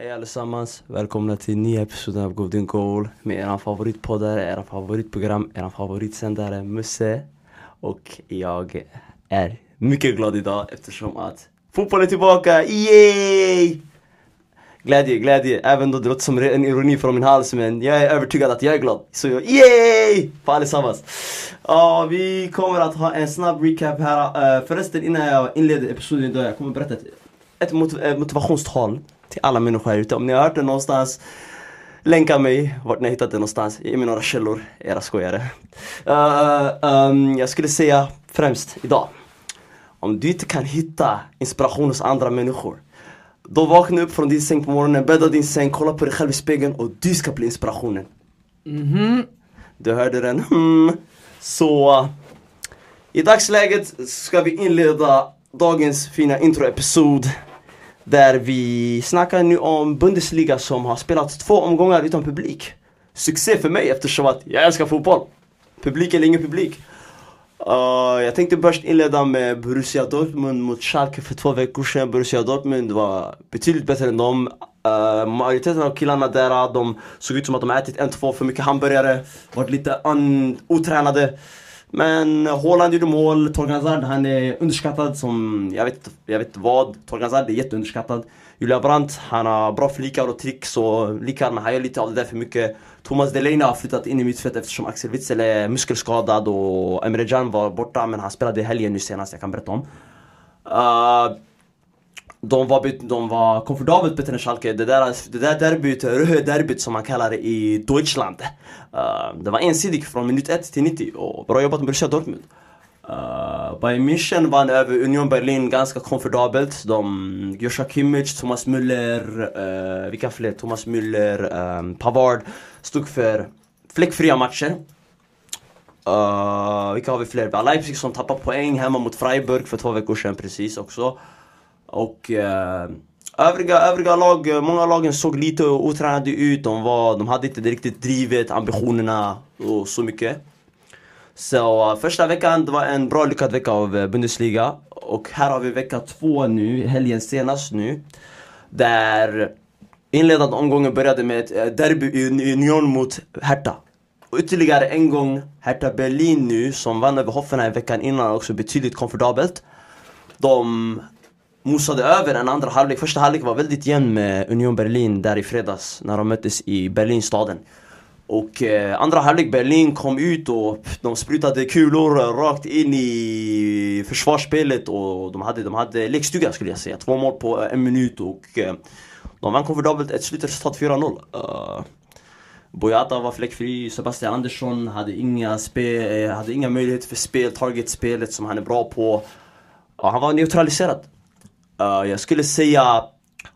Hej allesammans, välkomna till nya episoden av Golden Goal med eran favoritpoddare, era favoritprogram, eran favoritsändare Musse Och jag är mycket glad idag eftersom att fotbollen är tillbaka, yay! Glädje, glädje, även då det låter som en ironi från min hals men jag är övertygad att jag är glad Så jag, yay! För allesammans Ja, vi kommer att ha en snabb recap här uh, Förresten innan jag inleder episoden idag, jag kommer berätta ett, ett eh, motivationstal till alla människor här ute. Om ni har hört det någonstans, länka mig vart ni har hittat det någonstans. Ge mig några källor, era skojare. Uh, um, jag skulle säga främst idag, om du inte kan hitta inspiration hos andra människor då vakna upp från din säng på morgonen, bädda din säng, kolla på dig själv i spegeln och du ska bli inspirationen. Mm -hmm. Du hörde den, hmm. Så i dagsläget ska vi inleda dagens fina introepisod där vi snackar nu om Bundesliga som har spelat två omgångar utan publik. Succé för mig eftersom att jag älskar fotboll. Publik eller ingen publik. Uh, jag tänkte först inleda med Borussia Dortmund mot Schalke för två veckor sedan. Borussia Dortmund var betydligt bättre än dem. Uh, majoriteten av killarna där, de såg ut som att de ätit en, två för mycket hamburgare, varit lite otränade. Men Haaland gjorde mål, Torgan Hazard han är underskattad som, jag vet, jag vet vad. Torgan Hazard är jätteunderskattad. Julia Brandt, han har bra flikar och tricks och likar men han gör lite av det där för mycket. Thomas Delaney har flyttat in i mittfältet eftersom Axel Witzel är muskelskadad och Emre Can var borta men han spelade i helgen nu senast, jag kan berätta om. Uh, de var, de var komfortabelt bättre än Schalke. Det där, det där derbyt, derbyt som man kallar det i Deutschland. Uh, det var ensidigt från minut 1 till 90 och bra jobbat med Borussia Dortmund. Uh, Bayern München vann över Union Berlin ganska komfortabelt. De, Joshua Kimmich, Thomas Müller, uh, vilka fler? Thomas Müller, um, Pavard stod för fläckfria matcher. Uh, vilka har vi fler? Leipzig som tappade poäng hemma mot Freiburg för två veckor sedan precis också. Och eh, övriga, övriga lag, eh, många lagen såg lite otränade ut. De, var, de hade inte riktigt drivet, ambitionerna och så mycket. Så eh, första veckan det var en bra lyckad vecka av Bundesliga. Och här har vi vecka två nu, helgen senast nu. Där inledande omgången började med ett derby i Union mot Hertha. Och ytterligare en gång Hertha Berlin nu som vann över Hoffenheim veckan innan också betydligt komfortabelt. De mosade över en andra halvlek. Första halvlek var väldigt jämn med Union Berlin där i fredags när de möttes i Berlinstaden. Och eh, andra halvlek Berlin kom ut och de sprutade kulor rakt in i försvarsspelet och de hade, de hade lekstuga skulle jag säga. Två mål på en minut och eh, de vann komfortabelt ett slutresultat 4-0. Uh, eh, Boyata var fläckfri, Sebastian Andersson hade inga, spe, eh, hade inga möjligheter för spel, targetspelet som han är bra på. Uh, han var neutraliserad. Uh, jag skulle säga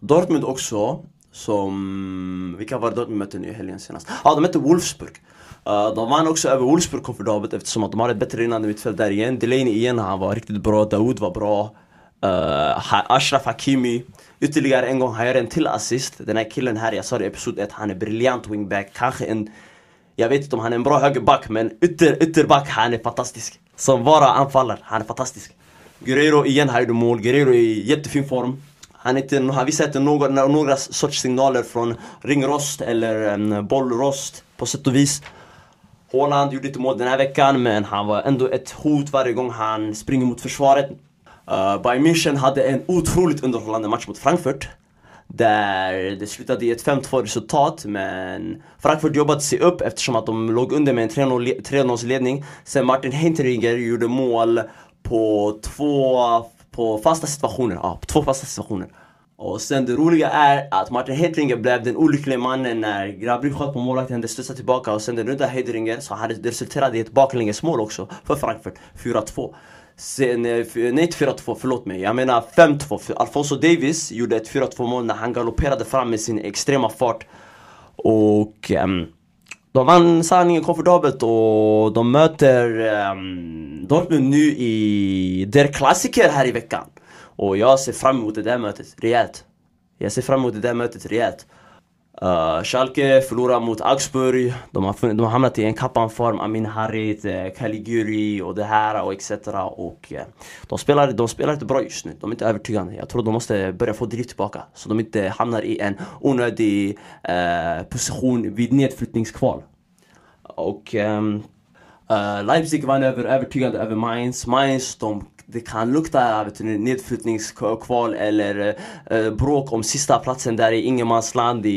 Dortmund också som, vilka var det Dortmund mötte nu i helgen senast? Ja, ah, de mötte Wolfsburg. Uh, de vann också över Wolfsburg komfortabelt eftersom att de har ett bättre rinnande mittfält där igen. Delaney igen, han var riktigt bra. Daoud var bra. Uh, Ashraf Hakimi. Ytterligare en gång, han gör en till assist. Den här killen här, jag sa det i episod 1, han är briljant wingback. Kanske en, jag vet inte om han är en bra högerback men ytter, ytterback, han är fantastisk. Som bara anfaller, han är fantastisk. Guerrero igen, här gjorde mål. Guerrero är i jättefin form. Han, inte, han visar inte några, några sorts signaler från ringrost eller um, bollrost på sätt och vis. Haaland gjorde inte mål den här veckan men han var ändå ett hot varje gång han springer mot försvaret. Uh, Bayern München hade en otroligt underhållande match mot Frankfurt. Där det slutade i ett 5-2 resultat men Frankfurt jobbade sig upp eftersom att de låg under med en 3-0 ledning. Sen Martin Hinteringer gjorde mål på två på fasta situationer. Ja, på två fasta situationer. Och sen det roliga är att Martin Hedringer blev den olyckliga mannen när Gnabry sköt på målvakten, det studsade tillbaka och sen den runda Hedringer så hade det resulterade i ett baklängesmål också för Frankfurt, 4-2. Sen, eh, eh, nej inte 4-2, förlåt mig. Jag menar 5-2. För Alfonso Davis gjorde ett 4-2 mål när han galopperade fram med sin extrema fart. Och um, de vann sanningen komfortabelt och de möter um, Dortmund nu i Der Klassiker här i veckan. Och jag ser fram emot det där mötet rejält. Jag ser fram emot det där mötet rejält. Uh, Schalke förlorar mot Augsburg, de har, de har hamnat i en kappanform, Amin Harit, eh, Caliguri och det här och etc. Och uh, de, spelar, de spelar inte bra just nu, de är inte övertygande. Jag tror de måste börja få drift tillbaka så de inte hamnar i en onödig uh, position vid nedflyttningskval. Och um, Leipzig vann över, övertygande över Mainz. Mainz, de det kan lukta vet du, nedflyttningskval eller eh, bråk om sista platsen där i ingenmansland i,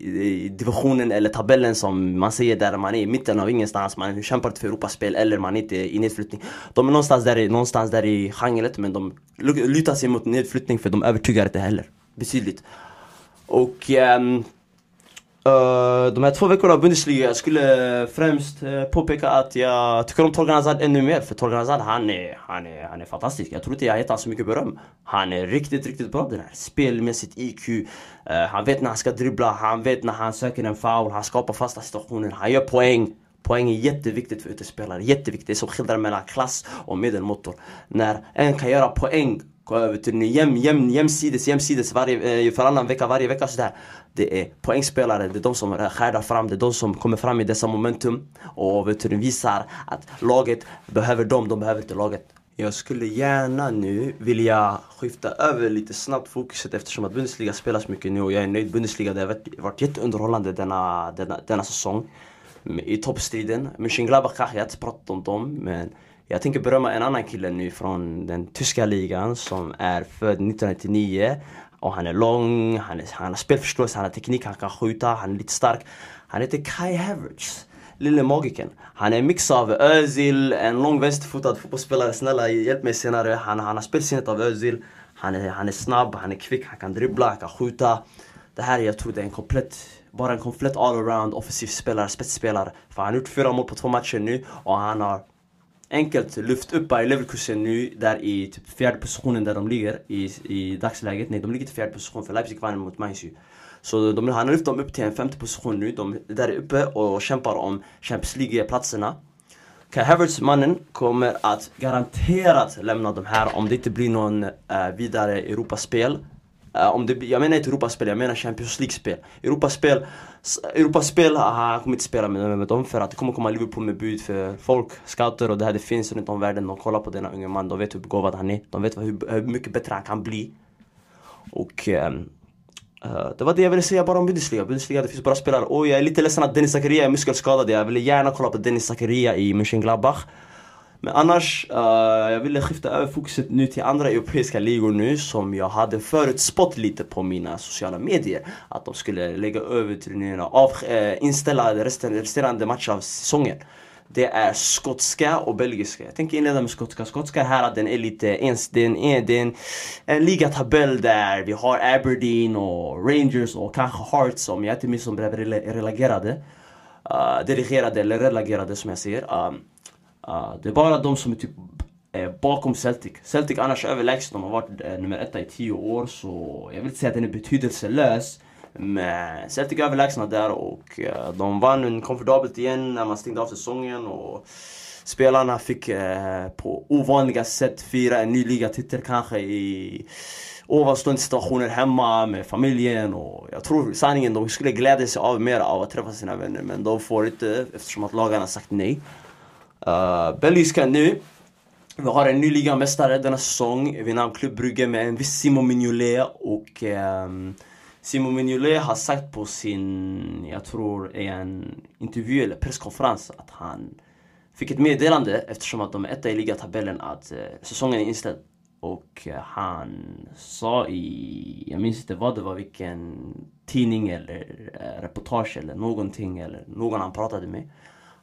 i, divisionen eller tabellen som man säger där man är i mitten av ingenstans. Man kämpar inte för Europaspel eller man är inte i nedflyttning. De är någonstans där, någonstans där i genret men de lutar sig mot nedflyttning för de övertygar inte heller. Betydligt. Och um, Uh, de här två veckorna av Bundesliga, jag skulle främst uh, påpeka att jag tycker om Torgan Hazard ännu mer. För Torgan Hazard, han är, han är, han är fantastisk. Jag tror inte jag gett honom så mycket beröm. Han är riktigt, riktigt bra den här. Spelmässigt IQ. Uh, eh, han vet när han ska dribbla, han vet när han söker en foul, han skapar fasta situationer, han gör poäng. Poäng är jätteviktigt för utespelare, jätteviktigt. Det är som skillnaden mellan klass och medelmotor. När en kan göra poäng vet jäm, jäm, jämsides, jämsides varje, eh, varannan vecka, varje vecka sådär. Det är poängspelare, det är de som skärdar fram, det är de som kommer fram i dessa momentum och vet du, visar att laget behöver dem, de behöver inte laget. Jag skulle gärna nu vilja skifta över lite snabbt fokuset eftersom att Bundesliga spelas mycket nu och jag är nöjd. Bundesliga det har varit, varit jätteunderhållande denna, denna, denna säsong. I toppstriden. Mönchengladbach kanske jag inte pratat om dem men jag tänker berömma en annan kille nu från den tyska ligan som är född 1999 och han är lång, han, är, han har spelförståelse, han har teknik, han kan skjuta, han är lite stark. Han heter Kai Havertz. Lille magiken. Han är en mix av Özil, en lång vänsterfotad fotbollsspelare. Snälla hjälp mig senare. Han, han har spelsinnet av Özil. Han är, han är snabb, han är kvick, han kan dribbla, han kan skjuta. Det här jag tror det är en komplett, bara en komplett all-around offensiv spelare, spetsspelare. För han har gjort fyra mål på två matcher nu och han har enkelt lyft upp Bayer Leverkusen nu där i typ fjärde positionen där de ligger i, i dagsläget. Nej, de ligger i fjärde position för Leipzig vann mot Mainz Så de, han har lyft dem upp till en femte position nu. De är där uppe och kämpar om Champions League-platserna. Kai Havertz, mannen, kommer att garanterat lämna de här om det inte blir någon uh, vidare Europaspel. Uh, om det, jag menar inte Europaspel, jag menar Champions League-spel. Europaspel, Europaspel ah, han kommer inte spela med, med dem för att det kommer komma Liverpool med bud för folk, scouter och det här det finns runt om världen. De kollar på denna unge man, de vet hur begåvad han är. De vet hur, hur mycket bättre han kan bli. Och um, Uh, det var det jag ville säga bara om Bundesliga. Bundesliga, det finns bra spelare. Och jag är lite ledsen att Dennis Zakaria är muskelskadad. Jag ville gärna kolla på Dennis Zakaria i Mönchengladbach. Men annars, uh, jag ville skifta över fokuset nu till andra europeiska ligor nu som jag hade förutspått lite på mina sociala medier. Att de skulle lägga över turneringarna, av, eh, uh, inställa resten, resterande matcher av säsongen. Det är skotska och belgiska. Jag tänker inleda med skotska. Skotska här, den är lite ens, den är, den, en ligatabell där vi har Aberdeen och Rangers och kanske Hearts om jag inte minns som blev relegerade. Uh, dirigerade eller relegerade som jag säger. Um, Uh, det är bara de som är typ eh, bakom Celtic. Celtic annars överlägset, de har varit eh, nummer ett i tio år så jag vill inte säga att den är betydelselös. Men Celtic är överlägsna där och uh, de vann komfortabelt igen när man stängde av säsongen. Och spelarna fick eh, på ovanliga sätt fira en ny ligatitel kanske i ovanstående situationer hemma med familjen och jag tror sanningen de skulle glädja sig av mer av att träffa sina vänner men de får inte eftersom att lagarna sagt nej. Eh, uh, belgiska nu. Vi har en ny ligamästare denna säsong vid namn Club Brugge med en viss Simon Mignolet och um, Simon Mignolet har sagt på sin, jag tror en intervju eller presskonferens att han fick ett meddelande eftersom att de är etta i ligatabellen att uh, säsongen är inställd. Och uh, han sa i, jag minns inte vad det var, vilken tidning eller uh, reportage eller någonting eller någon han pratade med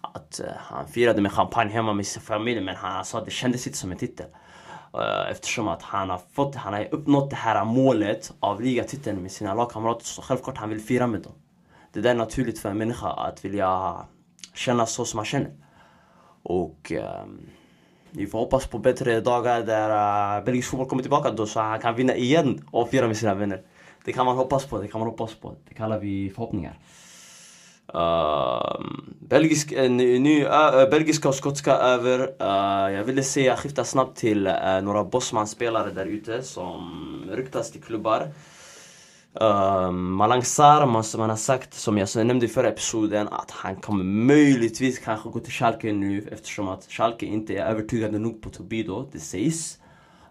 att eh, han firade med champagne hemma med sin familj men han sa att det kändes inte som en titel. Eh, eftersom att han har, fått, han har uppnått det här målet av ligatiteln med sina lagkamrater så självklart han vill fira med dem. Det där är naturligt för en människa att vilja känna så som man känner. Och ehm, vi får hoppas på bättre dagar där uh, belgisk fotboll kommer tillbaka då så han kan vinna igen och fira med sina vänner. Det kan man hoppas på, det kan man hoppas på. Det kallar vi förhoppningar. Uh, belgisk, uh, ny, uh, belgiska och skotska över. Uh, jag ville säga, skifta snabbt till uh, några Bosman-spelare där ute som ryktas till klubbar. Uh, Malang Sar, man, han har sagt, som jag nämnde i förra episoden, att han kommer möjligtvis kanske gå till Schalke nu eftersom att Schalke inte är övertygade nog på Tobido, det sägs.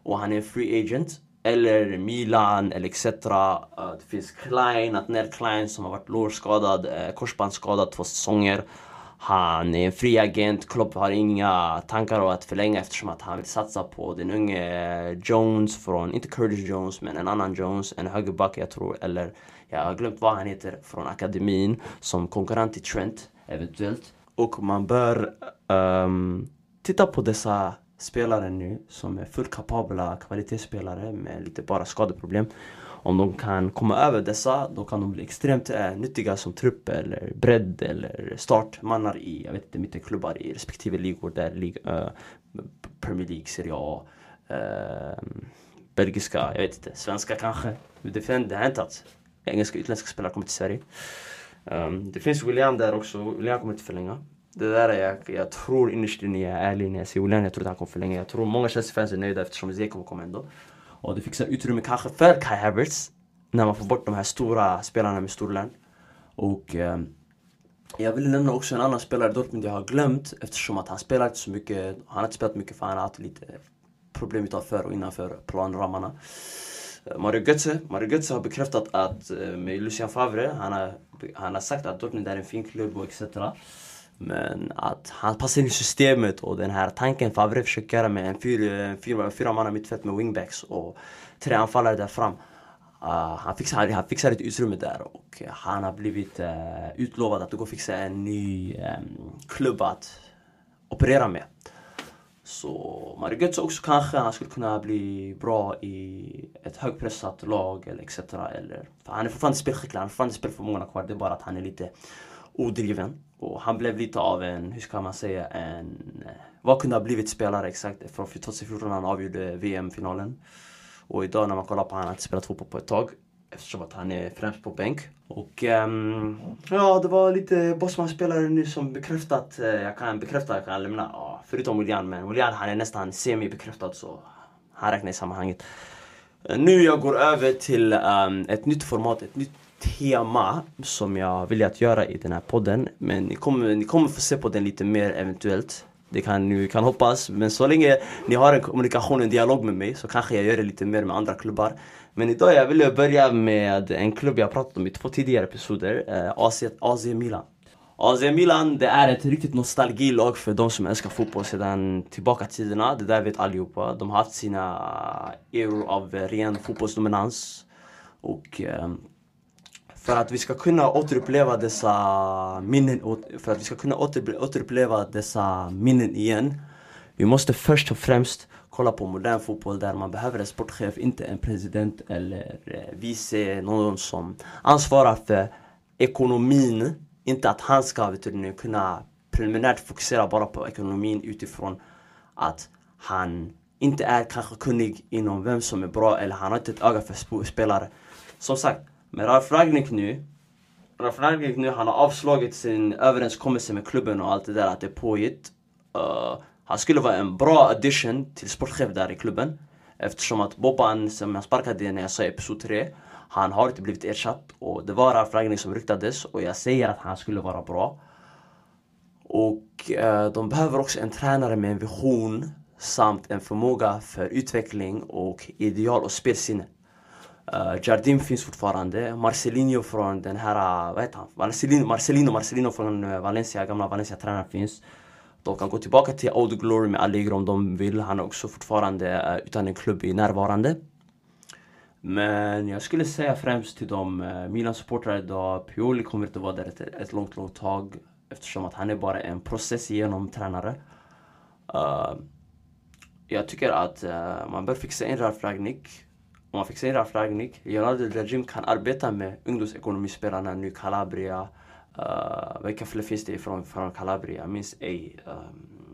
Och han är en free agent. Eller Milan, eller etc. Det finns Klein, Atner Klein som har varit lårskadad, eh, korsbandsskadad två säsonger. Han är en fri agent, Klopp har inga tankar om att förlänga eftersom att han vill satsa på den unge Jones från, inte Curtis Jones, men en annan Jones, en högerback jag tror, eller jag har glömt vad han heter, från akademin, som konkurrent till Trent, eventuellt. Och man bör um, titta på dessa spelare nu som är fullt kapabla kvalitetsspelare med lite bara skadeproblem. Om de kan komma över dessa, då kan de bli extremt eh, nyttiga som trupp eller bredd eller startmannar i, jag vet inte, mittenklubbar i respektive ligor där lig, eh, Premier League, Serie A, eh, belgiska, jag vet inte, svenska kanske. Det, det har hänt att engelska utländska spelare kommer till Sverige. Um, det finns William där också, William kommer inte förlänga. Det där är jag, jag tror innerst inne, jag är ärlig när jag säger William, jag tror att han kommer förlänga. Jag tror många Chelsea-fans är nöjda eftersom Zeko kommer komma ändå. Och det fixar utrymme kanske för Kai Havertz. När man får bort de här stora spelarna med stor lön. Och eh, jag vill nämna också en annan spelare i Dortmund jag har glömt eftersom att han spelar inte så mycket. Han har inte spelat mycket för han har haft lite problem utanför och innanför planramarna. Eh, Mario Götze, Mario Götze har bekräftat att eh, med Lucien Favre, han har, han har sagt att Dortmund är en fin klubb och etc. Men att han passar in i systemet och den här tanken Favre försöker göra med en fyra, fyra, fyra manna mittfält med wingbacks och tre anfallare där fram. Uh, han, fixar, han fixar ett utrymme där och han har blivit uh, utlovad att gå och fixa en ny um, klubb att operera med. Så Mario Götze också kanske han skulle kunna bli bra i ett högpressat lag eller etc. Eller, han är fortfarande spelskicklig, han är fortfarande spelförmågan kvar. Det är bara att han är lite odriven. Och han blev lite av en, hur ska man säga, en... Eh, vad kunde ha blivit spelare exakt? Från 2014 han avgjorde VM-finalen. Och idag när man kollar på honom, han har inte spelat fotboll på ett tag. Eftersom att han är främst på bänk. Och um, ja, det var lite Bosman-spelare nu som bekräftat. Eh, jag kan bekräfta, jag kan lämna. Ja, förutom William, men William han är nästan semi-bekräftad så han räknar i sammanhanget. Eh, nu jag går över till um, ett nytt format, ett nytt tema som jag vill att göra i den här podden. Men ni kommer, ni kommer få se på den lite mer eventuellt. Det kan ni kan hoppas. Men så länge ni har en kommunikation, en dialog med mig så kanske jag gör det lite mer med andra klubbar. Men idag jag vill jag börja med en klubb jag pratat om i två tidigare episoder. Eh, AC, AC Milan. AC Milan det är ett riktigt nostalgilag för de som älskar fotboll sedan tillbaka tiderna. Det där vet allihopa. De har haft sina eror av ren fotbollsdominans. Och eh, för att vi ska kunna återuppleva dessa minnen, för att vi ska kunna återuppleva dessa minnen igen. Vi måste först och främst kolla på modern fotboll där man behöver en sportchef, inte en president eller eh, vice, någon som ansvarar för ekonomin. Inte att han ska du, kunna preliminärt fokusera bara på ekonomin utifrån att han inte är kanske kunnig inom vem som är bra eller han har inte ett öga för spelare. Som sagt, men Ralf Ragnik nu, Ralf Ragnik nu, han har avslagit sin överenskommelse med klubben och allt det där, att det är påhitt. Uh, eh, han skulle vara en bra addition till sportchef där i klubben. Eftersom att Boban, som jag sparkade när jag sa episod 3, han har inte blivit ersatt. Och det var Ralf Ragnik som ryktades och jag säger att han skulle vara bra. Och uh, de behöver också en tränare med en vision samt en förmåga för utveckling och ideal och spelsinne. Äh, uh, Jardim finns fortfarande. Marcelinho från den här, äh, vad heter han? Marcelino, Marcelino, Marcelino från uh, Valencia, gamla Valencia-tränaren finns. De kan gå tillbaka till Old Glory med Allegro om de vill. Han är också fortfarande uh, utan en klubb i närvarande. Men jag skulle säga främst till de uh, Milan-supportrar idag, Pioli kommer inte vara där ett, ett långt, långt tag. Eftersom att han är bara en process genom tränare. Uh, jag tycker att uh, man bör fixa in Ralf Ragnik man fixar Ralf Ragnik, Leonardo Del Jim kan arbeta med ungdomsekonomispelarna nu, Calabria. Uh, vilka fler finns det från, från Calabria? Jag minns ej. Um,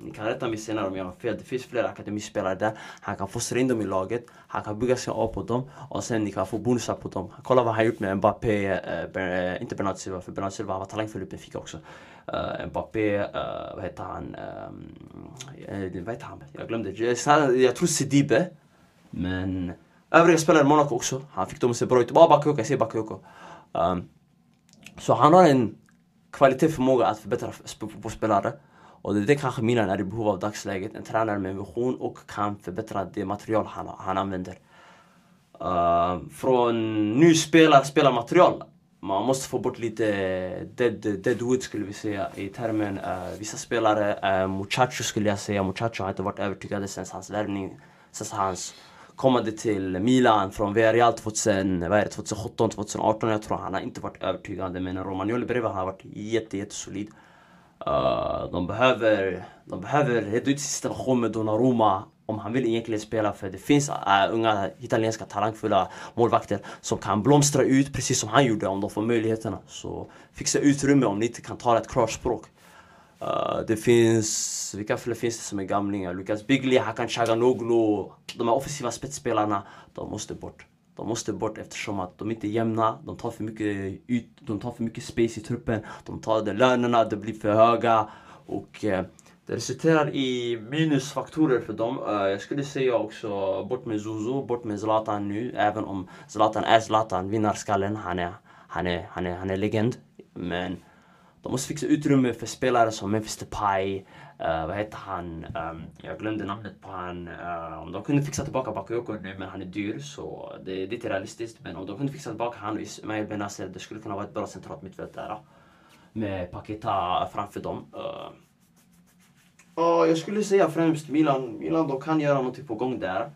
ni kan rätta mig senare om jag har fel. Det finns flera akademispelare där. Han kan fostra in dem i laget. Han kan bygga sig av på dem. Och sen ni kan få bonusar på dem. Kolla vad han gjort med Mbappé. Uh, Ber eh, inte Bernard Silva, för Bernard Silva var talangfull i Benfica också. Uh, Mbappé, uh, vad heter han? Um, vad heter han? Jag glömde. Jag, jag tror Sidibe. Men övriga spelare i Monaco också. Han fick dem att se bra ut. Bara Bakayoko, jag säger Bakayoko. Um, så han har en kvalitet, förmåga att förbättra fotbollsspelare. Och det är det kanske Milan är i behov av dagsläget. En tränare med vision och kan förbättra det material han, han använder. Uh, från nu spelar, spelarmaterial. Man måste få bort lite dead, deadwood skulle vi säga i termen. Uh, vissa spelare, uh, Muchacho skulle jag säga. Muchacho har inte varit övertygade sen hans värvning, sen hans kommande till Milan från Villarreal 2017, 2018. Jag tror han har inte varit övertygande men Romagnoli bredvid har varit jätte, jättesolid. Uh, de behöver, de behöver reda ut sin situation med Donnarumma om han vill egentligen spela för det finns uh, unga italienska talangfulla målvakter som kan blomstra ut precis som han gjorde om de får möjligheterna. Så fixa utrymme om ni inte kan tala ett klart språk. Uh, det finns, vilka fler finns det som är gamlingar? Lukas Bigli, Hakan Chaganoglu. De här offensiva spetsspelarna, de måste bort. De måste bort eftersom att de inte är jämna, de tar för mycket yt, de tar för mycket space i truppen, de tar de lönerna, det blir för höga och eh, det resulterar i minusfaktorer för dem. Uh, jag skulle säga också bort med Zuzu, bort med Zlatan nu, även om Zlatan är Zlatan, vinnarskallen, han är, han är, han är, han är legend. Men de måste fixa utrymme för spelare som Memphis Depay, uh, vad heter han, um, jag glömde namnet på han. Uh, om de kunde fixa tillbaka Bakayoko nu, men han är dyr så det, det är inte realistiskt. Men om de kunde fixa tillbaka han och Ismail Benazer, det skulle kunna vara ett bra centralt mittfält där. Med Paketa framför dem. Uh, uh, jag skulle säga främst Milan, Milan de kan göra någonting på gång där.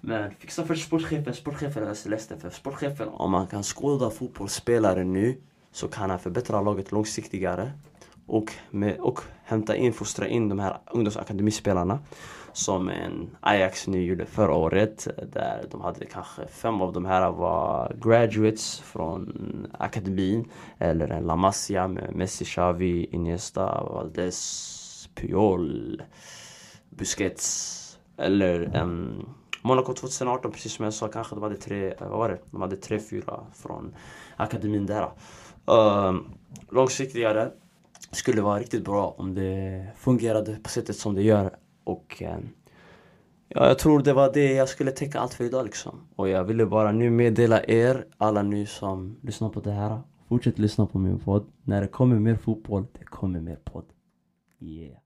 Men fixa för sportchefen, sportchefen är Celeste. För sportchefen, om man kan skåda fotbollsspelare nu så kan han förbättra laget långsiktigare och, med, och hämta in, fostra in de här ungdomsakademispelarna som en Ajax nu gjorde förra året där de hade kanske fem av de här var graduates från akademin eller en La Masia med Messi, Xavi, Iniesta, Valdes, Puyol, Busquets eller en Monaco 2018 precis som jag sa kanske de hade tre, vad var det? De hade tre, fyra från akademin där. Uh, långsiktigare skulle vara riktigt bra om det fungerade på sättet som det gör. Och uh, ja, jag tror det var det jag skulle täcka allt för idag liksom. Och jag ville bara nu meddela er, alla ni som lyssnar på det här. Fortsätt lyssna på min podd. När det kommer mer fotboll, det kommer mer podd. Yeah.